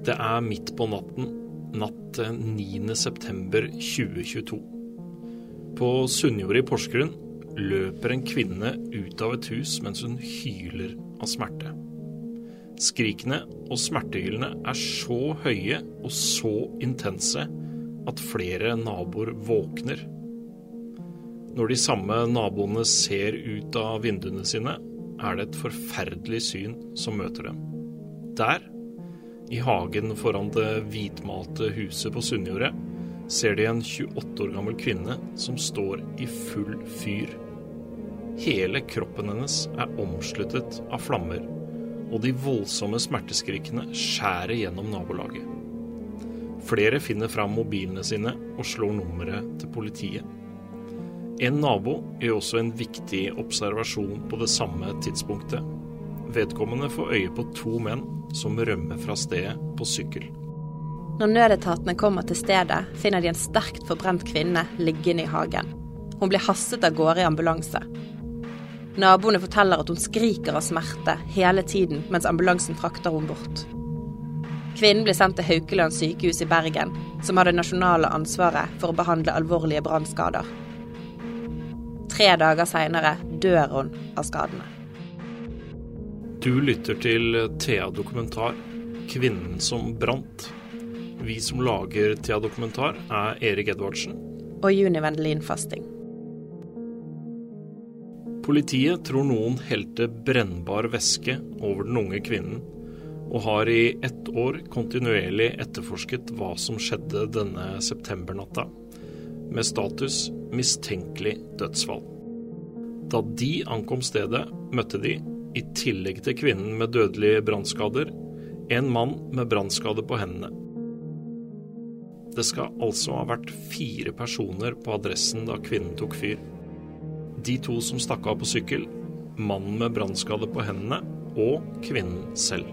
Det er midt på natten, natt til 9. september 2022. På Sunnjord i Porsgrunn løper en kvinne ut av et hus mens hun hyler av smerte. Skrikene og smertehyllene er så høye og så intense at flere naboer våkner. Når de samme naboene ser ut av vinduene sine, er det et forferdelig syn som møter dem. Der, i hagen foran det hvitmalte huset på Sunnjordet, ser de en 28 år gammel kvinne som står i full fyr. Hele kroppen hennes er omsluttet av flammer, og de voldsomme smerteskrikene skjærer gjennom nabolaget. Flere finner fram mobilene sine og slår nummeret til politiet. En nabo gjør også en viktig observasjon på det samme tidspunktet. Vedkommende får øye på to menn som rømmer fra stedet på sykkel. Når nødetatene kommer til stedet, finner de en sterkt forbrent kvinne liggende i hagen. Hun blir hastet av gårde i ambulanse. Naboene forteller at hun skriker av smerte hele tiden mens ambulansen frakter henne bort. Kvinnen blir sendt til Haukeland sykehus i Bergen, som har det nasjonale ansvaret for å behandle alvorlige brannskader. Tre dager seinere dør hun av skadene. Du lytter til Thea Dokumentar, 'Kvinnen som brant'. Vi som lager Thea Dokumentar, er Erik Edvardsen. Og Juni Vendelin Fasting. Politiet tror noen helte brennbar væske over den unge kvinnen, og har i ett år kontinuerlig etterforsket hva som skjedde denne septembernatta, med status mistenkelig dødsfall. Da de ankom stedet, møtte de, i tillegg til kvinnen med dødelige brannskader, en mann med brannskade på hendene. Det skal altså ha vært fire personer på adressen da kvinnen tok fyr. De to som stakk av på sykkel, mannen med brannskade på hendene og kvinnen selv.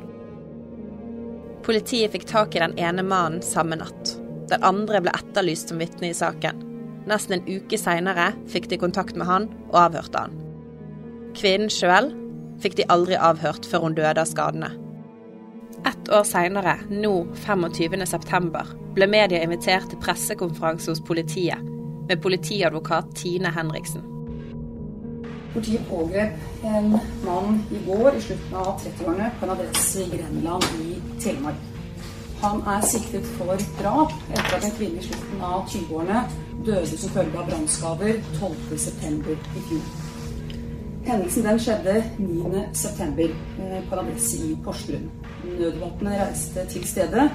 Politiet fikk tak i den ene mannen samme natt. Den andre ble etterlyst som vitne i saken. Nesten en uke seinere fikk de kontakt med han og avhørte han. Kvinnen sjøl fikk de aldri avhørt før hun døde av skadene. Ett år seinere, nå 25.9, ble media invitert til pressekonferanse hos politiet med politiadvokat Tine Henriksen. Politiet pågrep en mann i går i slutten av 30-årene på en adresse i Grenland i Telemark. Han er siktet for drap etter at en kvinne i slutten av 20-årene døde som følge av brannskader 12.9. i fjor. Hendelsen den skjedde 9.9. Eh, på en adresse i Porsgrunn. Nødvåpenet reiste til stedet,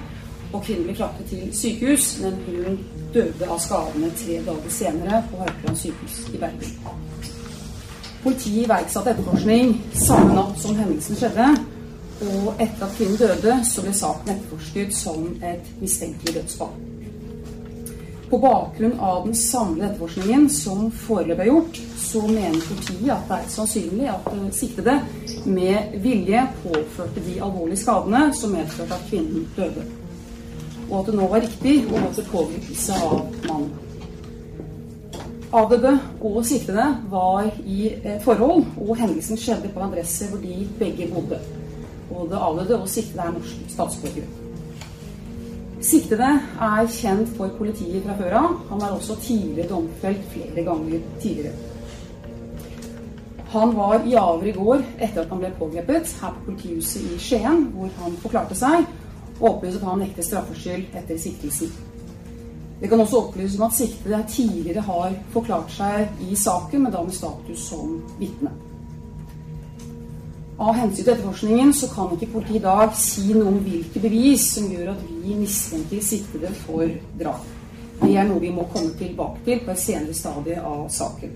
og kvinnen ble fraktet til sykehus, men hun døde av skadene tre dager senere på Haukeland sykehus i Bergen. Politiet iverksatte etterforskning samme natt som hendelsen skjedde. Og etter at kvinnen døde, så ble saken etterforsket som et mistenkelig dødsfall. På bakgrunn av den samlede etterforskningen som foreløpig er gjort, så mener politiet at det er sannsynlig at siktede med vilje påførte de alvorlige skadene som medførte at kvinnen døde. Og at det nå var riktig å gå til pågripelse av mannen. Avdøde og siktede var i forhold, og hendelsen skjedde på en adresse hvor de begge bodde. Både avdøde og siktede er norske statsborgere. Siktede er kjent for politiet fra før av. Han er også tidligere domfelt flere ganger tidligere. Han var i avhør i går etter at han ble pågrepet her på politihuset i Skien, hvor han forklarte seg og opplyste at han nekter straffskyld etter siktelsen. Det kan også opplyses om at siktede tidligere har forklart seg i saken, men da med status som vitne. Av hensyn til etterforskningen så kan ikke politiet i dag si noe om hvilke bevis som gjør at vi mistenker siktede for drap. Det er noe vi må komme tilbake til på et senere stadie av saken.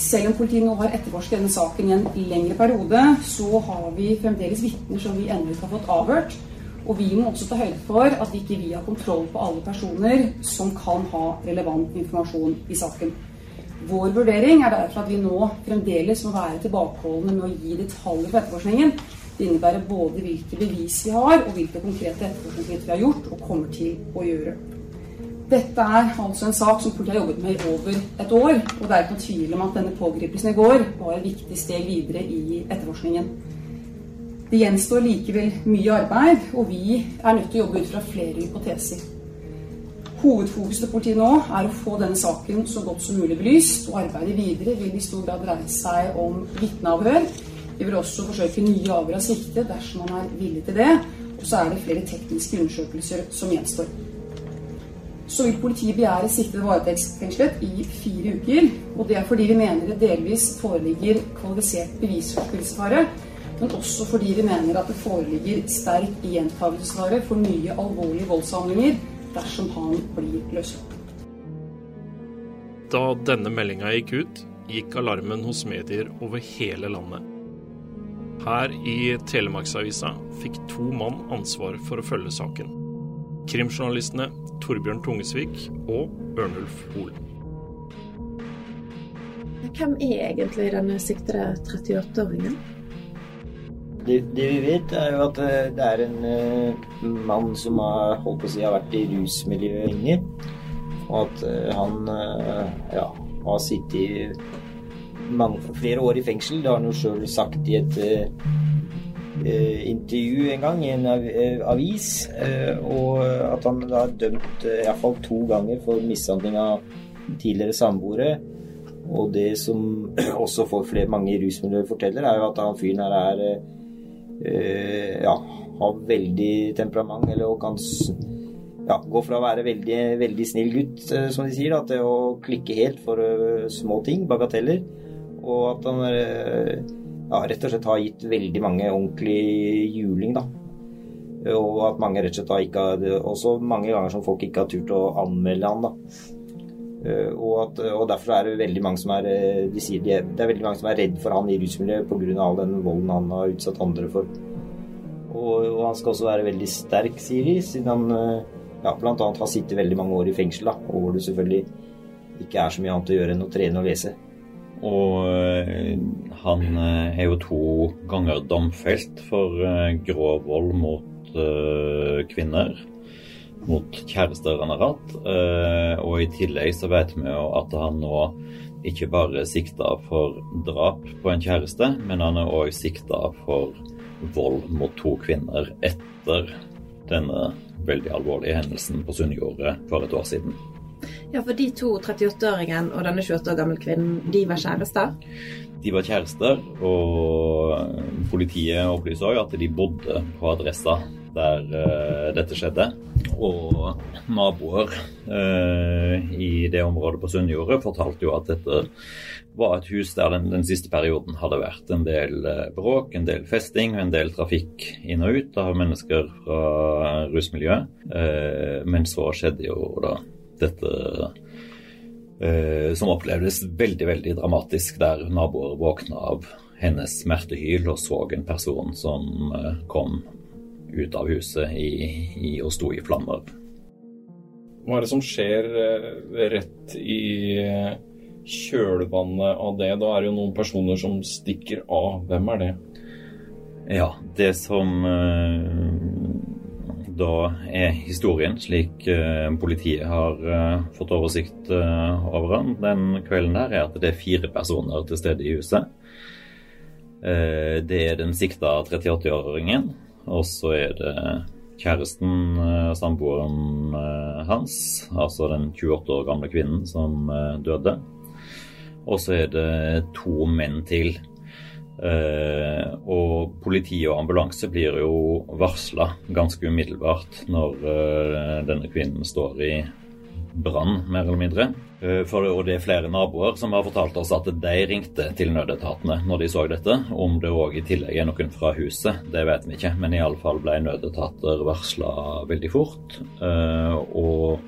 Selv om politiet nå har etterforsket denne saken i en lengre periode, så har vi fremdeles vitner som vi ennå ikke har fått avhørt. Og vi må også ta høyde for at ikke vi har kontroll på alle personer som kan ha relevant informasjon i saken. Vår vurdering er derfor at vi nå fremdeles må være tilbakeholdne med å gi detaljer på etterforskningen. Det innebærer både hvilke bevis vi har, og hvilke konkrete etterforskningsskritt vi har gjort og kommer til å gjøre. Dette er altså en sak som politiet har jobbet med i over et år, og det er ikke noen tvil om at denne pågripelsen i går var et viktig steg videre i etterforskningen. Det gjenstår likevel mye arbeid, og vi er nødt til å jobbe ut fra flere hypoteser. Hovedfokuset til politiet nå er å få denne saken så godt som mulig belyst, og arbeidet videre vil i stor grad dreie seg om vitneavhør. Vi vil også forsøke nye avhør av sikte dersom man er villig til det. Og så er det flere tekniske undersøkelser som gjenstår. Så vil politiet begjære siktede varetektsfengslet i fire uker. Og det er fordi vi mener det delvis foreligger kvalifisert bevisforspillelsesfare, men også fordi vi mener at det foreligger sterk gjentagelsesfare for nye alvorlige voldshandlinger dersom han blir løslatt. Da denne meldinga gikk ut, gikk alarmen hos medier over hele landet. Her i Telemarksavisa fikk to mann ansvar for å følge saken. Krimjournalistene Torbjørn Tungesvik og Ørnulf Hoel. Hvem er egentlig denne siktede 38-åringen? Det, vi vet, er jo at eh, det er en uh, mann som har holdt på å si har vært i rusmiljøet lenge. Og at uh, han uh, ja, har sittet mange, flere år i fengsel. Det har han jo sjøl sagt i et intervju en gang i en avis. og at han da har dømt uh, iallfall to ganger for mishandling av tidligere samboere. Og det som også får flere mange i rusmiljøet forteller, er jo at han fyren her er ja, har veldig temperament, eller og kan ja, gå fra å være veldig, veldig snill gutt, eh, som de sier, da, til å klikke helt for uh, små ting, bagateller. Og at han ja, rett og slett har gitt veldig mange ordentlig juling, da. Og at mange rett og slett har ikke Også mange ganger som folk ikke har turt å anmelde han, da. Og, at, og, derfor er det veldig mange som er de sier de Det er veldig mange som er redd for han i rusmiljøet pga. all den volden han har utsatt andre for. Og, og, han skal også være veldig sterk, sier de, siden han ja, bl.a. har sittet veldig mange år i fengsel, da, og hvor det selvfølgelig ikke er så mye annet å gjøre enn å trene og lese. Og han er jo to ganger domfelt for grov vold mot kvinner mot kjærester han har hatt. Eh, og i tillegg så vet vi jo at han nå ikke bare sikta for drap på en kjæreste, men han er òg sikta for vold mot to kvinner etter denne veldig alvorlige hendelsen på Sunnjordet for et år siden. Ja, for de to 38-åringen og denne 28 år gamle kvinnen, de var kjærester? De var kjærester, og politiet opplyser òg at de bodde på adressa der uh, dette skjedde. Og naboer uh, i det området på Sunnjordet fortalte jo at dette var et hus der den, den siste perioden hadde vært en del uh, bråk, en del festing og en del trafikk inn og ut av mennesker fra rusmiljøet. men så skjedde jo da dette som opplevdes veldig, veldig dramatisk, der naboer våkna av hennes smertehyl og så en person som kom ut av huset i, i, og sto i flammer. Hva er det som skjer eh, rett i eh, kjølvannet av det? Da er det jo noen personer som stikker av. Hvem er det? Ja, det som uh, da er historien, slik politiet har fått oversikt over den, den kvelden der, er at det er fire personer til stede i huset. det er den sikta 38-åringen og så er det kjæresten, og samboeren eh, hans, altså den 28 år gamle kvinnen som eh, døde. Og så er det to menn til. og politi og ambulanse blir jo varsla ganske umiddelbart når denne kvinnen står i brann, mer eller mindre. Eh, for, og det er flere naboer som har fortalt oss at de ringte til nødetatene når de så dette. Om det òg i tillegg er noen fra huset, det vet vi ikke. Men iallfall ble nødetater varsla veldig fort. Eh, og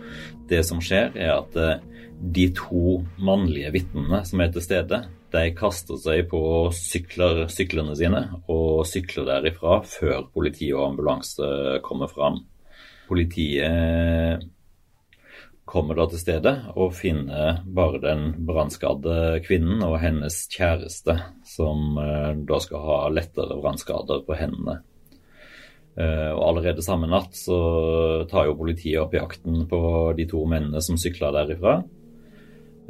det som skjer, er at eh, de to mannlige vitnene som er til stede, de kaster seg på sykler, syklene sine og sykler derifra før politi og ambulanse kommer fram. Politiet kommer da til stedet og finner bare den brannskadde kvinnen og hennes kjæreste, som eh, da skal ha lettere brannskader på hendene. Eh, og Allerede samme natt så tar jo politiet opp jakten på de to mennene som sykla derifra.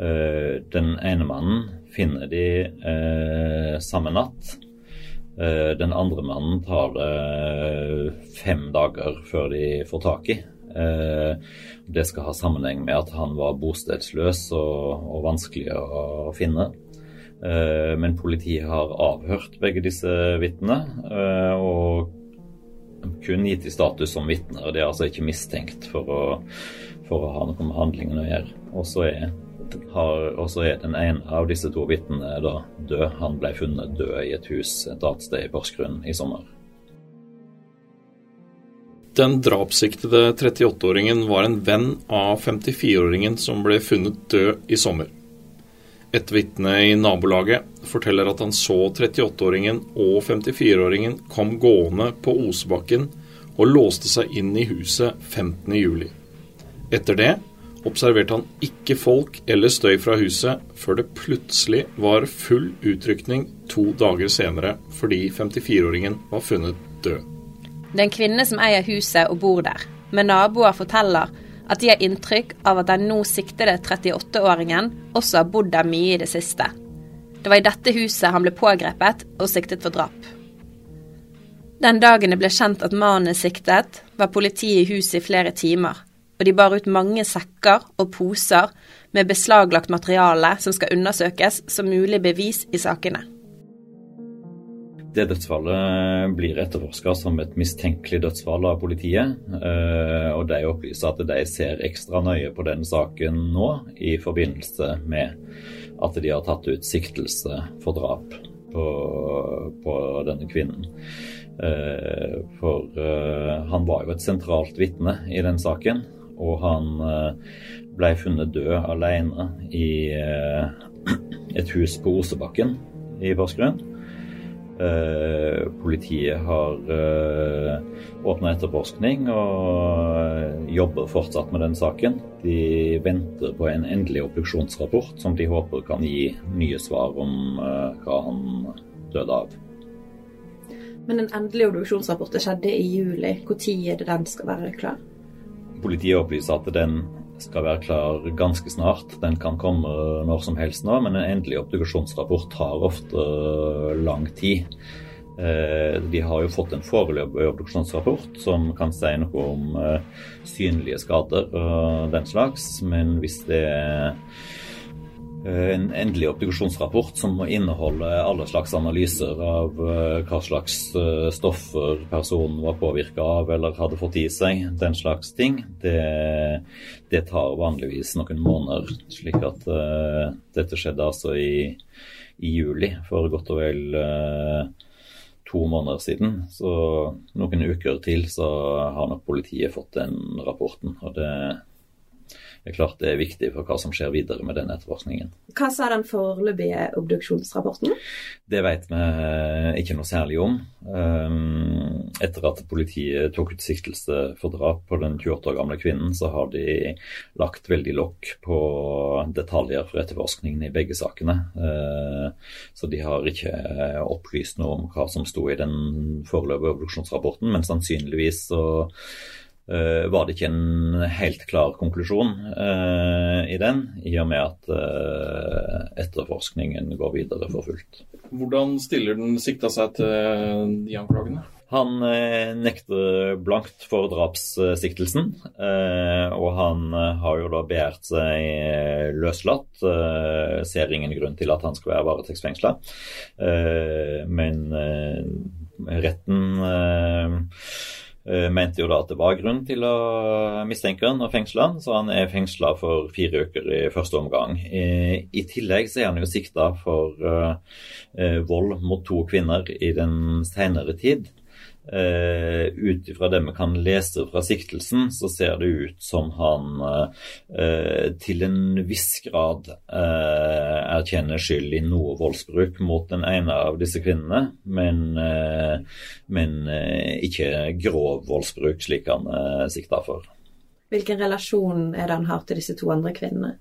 Eh, den ene mannen finner de samme natt. Den andre mannen tar det fem dager før de får tak i. Eh, det skal ha sammenheng med at han var bostedsløs og, og vanskelig å finne. Eh, men politiet har avhørt begge disse vitnene og kun gitt i status som vitner. Det er altså ikke mistenkt for å, for å ha noe med handlingen å gjøre. Og så er er den ene av disse to vitnene død. Han ble funnet død i et hus et annet sted i Porsgrunn i sommer. Den drapssiktede 38-åringen var en venn av 54-åringen som ble funnet død i sommer. Et vitne i nabolaget forteller at han så 38-åringen og 54-åringen kom gående på Osebakken og låste seg inn i huset 15.07. Etter det observerte han ikke folk eller støy fra huset før det plutselig var full utrykning to dager senere fordi 54-åringen var funnet død. Det er en kvinne som eier huset og bor der, men naboer forteller at de har inntrykk av at den nå siktede 38-åringen også har bodd der mye i det siste. Det var i dette huset han ble pågrepet og siktet for drap. Den dagen det ble kjent at mannen er siktet, var politiet i huset i flere timer og de bar ut mange sekker og poser med beslaglagt materiale som skal undersøkes som mulig bevis i sakene. Det dødsfallet blir etterforska som et mistenkelig dødsfall av politiet. Eh, og de opplyser at de ser ekstra nøye på den saken nå, i forbindelse med at de har tatt ut siktelse for drap på, på denne kvinnen. Eh, for eh, han var jo et sentralt vitne i den saken og han ble funnet død alene i et hus på Osebakken i Porsgrunn. Eh, politiet har åpna etterforskning og jobber fortsatt med den saken. De venter på en endelig obduksjonsrapport som de håper kan gi nye svar om hva han døde av. Men den endelige obduksjonsrapporten skjedde i juli. Når er det den skal være klar? Politiet opplyser at den skal være klar ganske snart. Den kan komme når som helst nå, men en endelig obduksjonsrapport tar ofte lang tid. Eh, de har jo fått en foreløpig obduksjonsrapport som kan si noe om eh, synlige skader og den slags, men hvis det er Eh, en endelig obduksjonsrapport som må inneholde alle slags analyser av eh, hva slags eh, stoffer personen var påvirka av eller hadde fått i seg, den slags ting. Det, det tar vanligvis noen måneder. Slik at uh, dette skjedde altså i, i, juli, for godt og vel uh, to måneder siden. Så noen uker til så har nok politiet fått den rapporten. og det det er klart det er viktig for hva som skjer videre med den etterforskningen. Hva sa den foreløpige obduksjonsrapporten? Det vet vi ikke noe særlig om. Ehm, etter at politiet tok ut siktelse for drap på den 28 år gamle kvinnen, så har de lagt veldig lokk på detaljer for etterforskningen i begge sakene. Ehm, så de har ikke opplyst noe om hva som sto i den foreløpige obduksjonsrapporten, men sannsynligvis så var det ikke en helt klar konklusjon uh, i den, i og med at uh, etterforskningen går videre for fullt. Hvordan stiller den sikta seg til de anklagene? Han nekter blankt for drapssiktelsen, og han har jo da begjært seg løslatt. Ser ingen grunn til at han skal være varetektsfengsla. Men retten Eh, mente jo da at det var grunn til å mistenke han og fengsle han, så han er fengsla for fire uker i første omgang. I, i tillegg så er han jo sikta for uh, vold mot to kvinner i den senere tid. Uh, Ut ifra det vi kan lese fra siktelsen, så ser det ut som han eh, til en viss grad eh, erkjenner skyld i noe voldsbruk mot den ene av disse kvinnene, men, men ikke grov voldsbruk, slik han eh, sikta for. Hvilken relasjon er det han har til disse to andre kvinnene?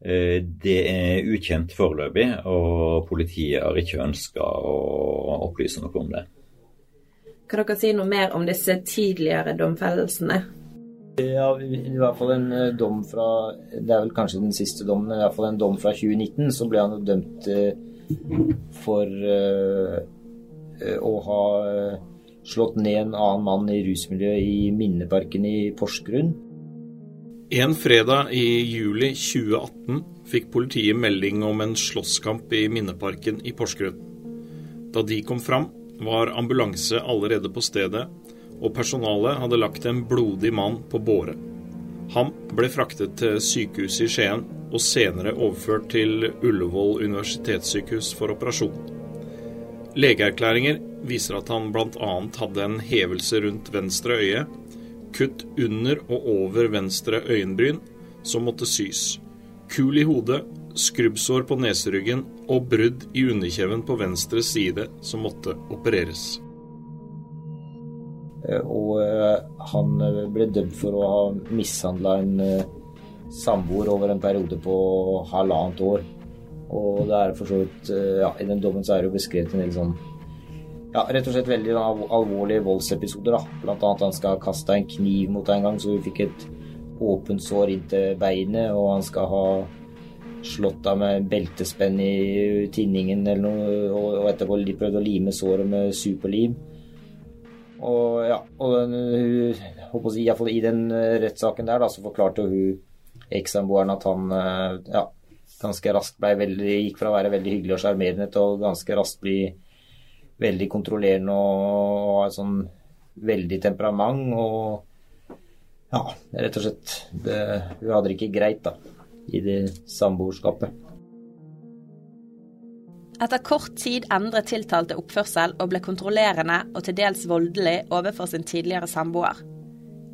Det er ukjent foreløpig, og politiet har ikke ønska å opplyse noe om det. Kan dere si noe mer om disse tidligere domfellelsene? Ja, i hvert fall en eh, dom fra Det er vel kanskje den siste dommen, men i hvert fall en dom fra 2019. Så ble han jo dømt eh, for uh, eh, å ha slått ned en annen mann i rusmiljøet i Minneparken i Porsgrunn. En fredag i juli 2018 fikk politiet melding om en slåsskamp i Minneparken i Porsgrunn. Da de kom fram, var ambulanse allerede på stedet, og personalet hadde lagt en blodig mann på båre. Han ble fraktet til sykehuset i Skien og senere overført til Ullevål universitetssykehus for operasjon. Legeerklæringer viser at han bl.a. hadde en hevelse rundt venstre øye, kutt under og over venstre øyenbryn som måtte sys, kul i hodet, skrubbsår på neseryggen og brudd i underkjeven på venstre side som måtte opereres. Eh, og eh, han eh, ble dømt for å ha mishandla en samboer over en periode på halvannet år. Og det er for så vidt Ja, i den dommen så er det jo beskrevet en del sånn ja, rett og slett veldig alvorlige voldsepisoder. da. Blant annet han skal ha kasta en kniv mot deg en gang, så hun fikk et åpent sår inntil beinet. Og han skal ha slått av med beltespenn i tinningen eller noe, og etterpå de prøvde å lime såret med superlim. Og ja, og den, hun, å i den rettssaken der, da, så forklarte hun ekssamboeren at han ja, ganske raskt ble veldig, gikk fra å være veldig hyggelig og sjarmerende til å ganske raskt bli veldig kontrollerende og ha et sånn veldig temperament. Og ja, rett og slett det, Hun hadde det ikke greit da, i det samboerskapet. Etter kort tid endret tiltalte oppførsel og ble kontrollerende og til dels voldelig overfor sin tidligere samboer.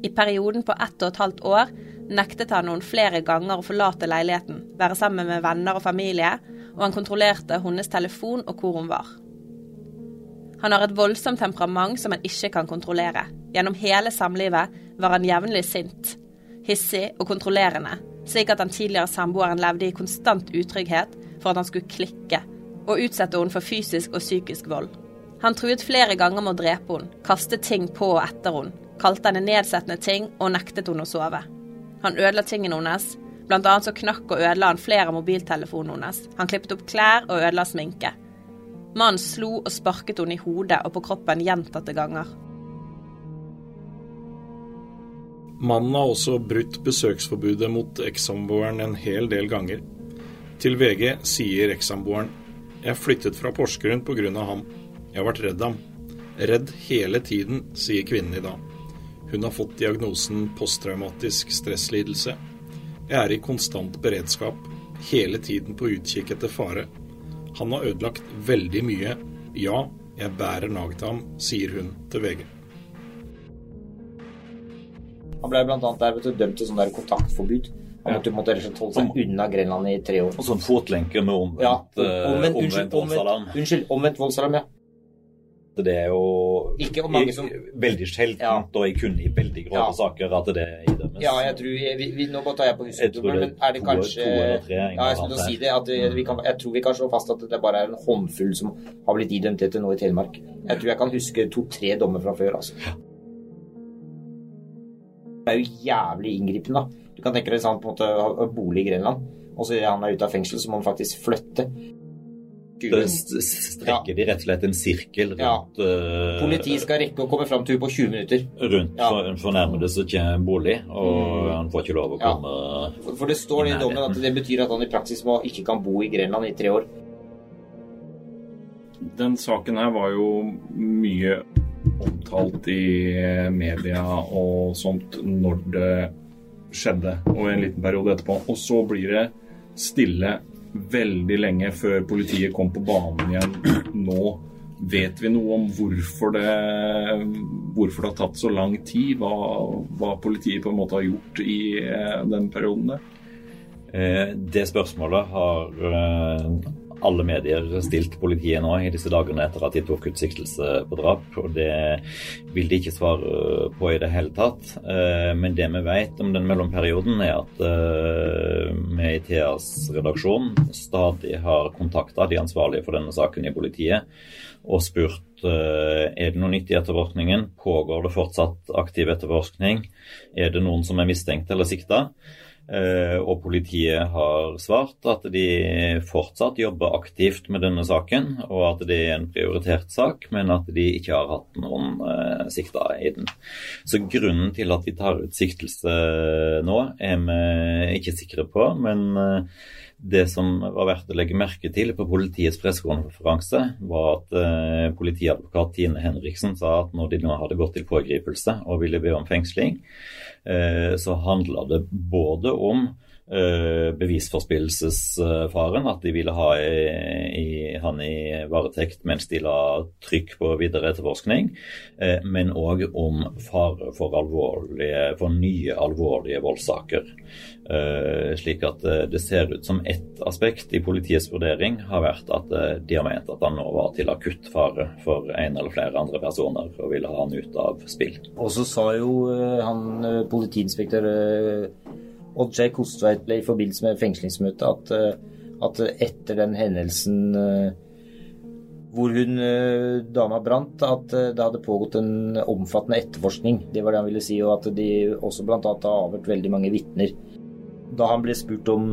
I perioden på ett og et halvt år nektet han noen flere ganger å forlate leiligheten, være sammen med venner og familie, og han kontrollerte hennes telefon og hvor hun var. Han har et voldsomt temperament som han ikke kan kontrollere. Gjennom hele samlivet var han jevnlig sint, hissig og kontrollerende, slik at den tidligere samboeren levde i konstant utrygghet for at han skulle klikke, og utsette henne for fysisk og psykisk vold. Han truet flere ganger med å drepe henne, kaste ting på og etter henne, kalte henne nedsettende ting og nektet henne å sove. Han ødela tingene hennes, blant annet så knakk og ødela han flere av mobiltelefonene hennes. Han klippet opp klær og ødela sminke. Mannen slo og sparket henne i hodet og på kroppen gjentatte ganger. Mannen har også brutt besøksforbudet mot ekssamboeren en hel del ganger. Til VG sier ekssamboeren jeg flyttet fra Porsgrunn pga. ham. Jeg har vært redd ham. Redd hele tiden, sier kvinnen i dag. Hun har fått diagnosen posttraumatisk stresslidelse. Jeg er i konstant beredskap, hele tiden på utkikk etter fare. Han har ødelagt veldig mye. Ja, jeg bærer nag til ham, sier hun til VG. Han ble bl.a. dømt til sånn der kontaktforbud. Han måtte, måtte holde seg unna Grenland i tre år. Og sånn fotlenke med omvendt, ja, omvendt, omvendt, unnskyld, voldsalarm. Unnskyld, omvendt voldsalarm, ja. Det er jo som... veldig sjeldent, ja. og jeg kunne i veldig grove ja. saker, at det idømmes. Ja, jeg tror vi, vi, Nå tar jeg på huset, men er det kanskje to eller tre, Ja, jeg skulle si det. At vi kan, jeg tror vi kan slå fast at det bare er en håndfull som har blitt idømt dette nå i Telemark. Jeg tror jeg kan huske to-tre dommer fra før, altså. Det er jo jævlig inngripende, da. Du kan tenke deg sånn på en måte bolig i Grenland, og så han er ute av fengsel, så må han faktisk flytte. Da strekker de rett og slett en sirkel rundt ja. uh, Politiet skal rekke å komme fram til henne på 20 minutter. Rundt ja. for, fornærmede som kommer en bolig, og mm. han får ikke lov å komme ja. for, for, det står i dommen at det betyr at han i praksis må, ikke kan bo i Grenland i tre år. Den saken her var jo mye omtalt i media og sånt når det skjedde, og en liten periode etterpå. Og så blir det stille veldig lenge før politiet kom på banen igjen. Nå vet vi noe om hvorfor det, hvorfor det har tatt så lang tid? Hva, hva, politiet på en måte har gjort i eh, den perioden? Eh, det spørsmålet har eh, alle medier stilt politiet nå i disse dagene etter at de tok ut siktelse på drap. og Det vil de ikke svare på i det hele tatt. Eh, men det vi vet om den mellomperioden, er at eh, vi i TAs redaksjon stadig har kontakta de ansvarlige for denne saken i politiet og spurt eh, er det noe nytt i etterforskningen. Pågår det fortsatt aktiv etterforskning? Er det noen som er mistenkt eller sikta? Eh, og politiet har svart at de fortsatt jobber aktivt med denne saken, og at det er en prioritert sak, men at de ikke har hatt noen uh, sikta i den. Så grunnen til at de tar ut siktelse nå, er vi ikke sikre på. Men uh, det som var verdt å legge merke til på politiets pressekonferanse, var at politiadvokat Tine Henriksen sa at når de nå hadde gått til pågripelse og ville be om fengsling, Eh, så handla det både om eh, bevisforspillelsesfaren, at de ville ha i, i, han i varetekt mens de la trykk på videre etterforskning, eh, men òg om fare for, alvorlige, for, nye alvorlige voldssaker. Slik at det ser ut som ett aspekt i politiets vurdering har vært at de har ment at han nå var til akutt fare for en eller flere andre personer og ville ha han ut av spill. Og så sa jo han politiinspektør Oddgeir Kostveit ble i forbindelse med fengslingsmøtet at, eh, at etter den hendelsen eh, hvor hun eh, dama brant, at det hadde pågått en omfattende etterforskning. Det var det han ville si, og at de også bl.a. har avhørt veldig mange vitner. Da han ble spurt om,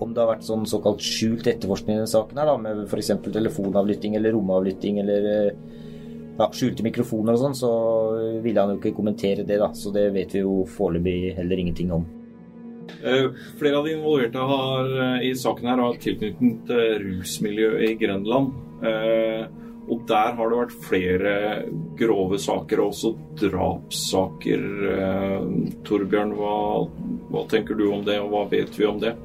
om det har vært sånn såkalt skjult etterforskning i denne saken, her da, med f.eks. telefonavlytting eller romavlytting eller ja, skjulte mikrofoner og sånn, så ville han jo ikke kommentere det, da. Så det vet vi jo foreløpig heller ingenting om. Eh, flere av de involverte har, eh, i saken her har tilknytning til rusmiljøet i Grenland. Eh, og der har det vært flere grove saker, og også drapssaker. Torbjørn, hva, hva tenker du om det, og hva vet vi om det?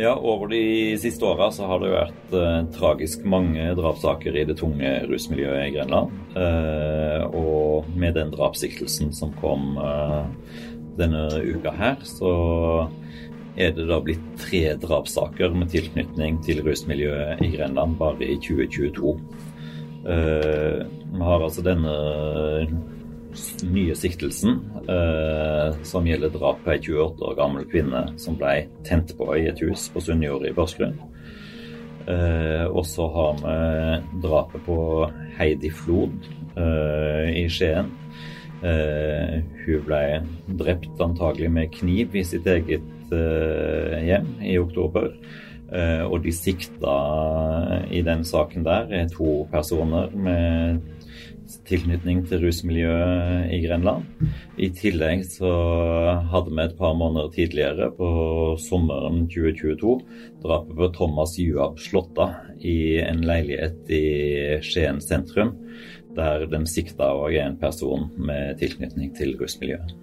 Ja, Over de siste åra har det vært eh, tragisk mange drapssaker i det tunge rusmiljøet i Grenland. Eh, og med den drapssiktelsen som kom eh, denne uka her, så er det da blitt tre drapssaker med tilknytning til rusmiljøet i Grenland bare i 2022. Uh, vi har altså denne nye siktelsen uh, som gjelder drap på ei 28 år gammel kvinne som ble tent på i et hus på Sunnjord i Porsgrunn. Uh, og så har vi drapet på Heidi Flod i Skien Uh, hun ble drept antagelig med kniv i sitt eget uh, hjem i oktober. Uh, og de sikta i den saken der er to personer med tilknytning til rusmiljøet i Grenland. I tillegg så hadde vi et par måneder tidligere, på sommeren 2022, drapet på Thomas Juab Slåtta i en leilighet i Skien sentrum der den sikta òg er en person med tilknytning til rusmiljøet.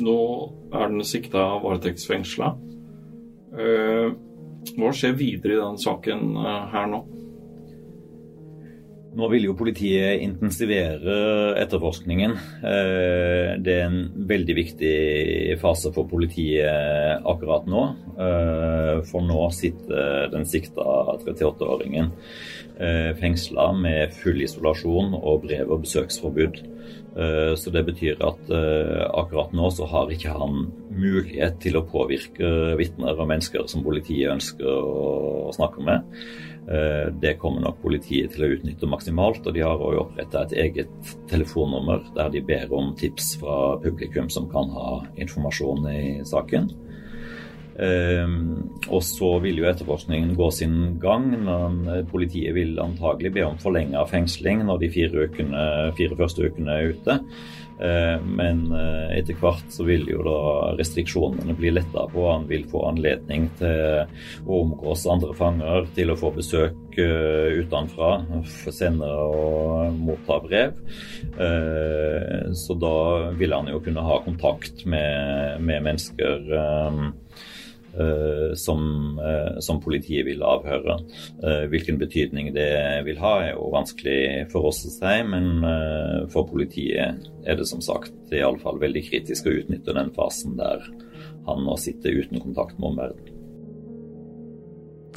Nå er den sikta varetektsfengsla. Eh, hva skjer videre i den saken eh, her nå? Nå vil jo politiet intensivere etterforskningen. Eh, det er en veldig viktig fase for politiet akkurat nå. For nå sitter den sikta 38-åringen Eh, fengsla med full isolasjon og brev- og besøksforbud. Eh, så det betyr at eh, akkurat nå så har ikke han mulighet til å påvirke vitner og mennesker som politiet ønsker å snakke med. Det kommer nok politiet til å utnytte maksimalt, og de har òg oppretta et eget telefonnummer der de ber om tips fra publikum som kan ha informasjon i saken. Um, og så vil jo etterforskningen gå sin gang. Men eh, politiet vil antagelig be om forlenga fengsling når de fire, ukene, fire, første ukene er ute. Uh, men uh, etter hvert så vil jo da restriksjonene bli letta på. Han vil få anledning til å omgås andre fanger, til å få besøk uh, utenfra, sende og motta brev. så da vil han jo kunne ha kontakt med, med mennesker. Uh, som, uh, som, politiet vil avhøre. Uh, hvilken betydning det vil ha, er jo vanskelig for oss å si, men for politiet er det som sagt i alle fall veldig kritisk å utnytte den fasen der han nå sitter uten kontakt med omverdenen.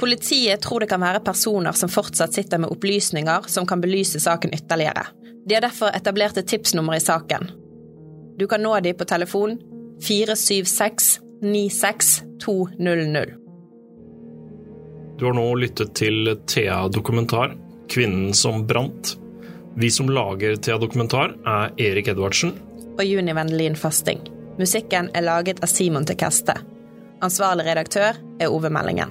Politiet tror det kan være personer som fortsatt sitter med opplysninger som kan belyse saken ytterligere. De har derfor etablert et tipsnummer i saken. Du kan nå dem på telefon 476 96200. Du har nå lyttet til Thea Dokumentar, 'Kvinnen som brant'. Vi som lager Thea Dokumentar, er Erik Edvardsen. Og Juni Vendelin Fasting. Musikken er laget av Simon Tekeste. Ansvarlig redaktør er Ove Meldingen.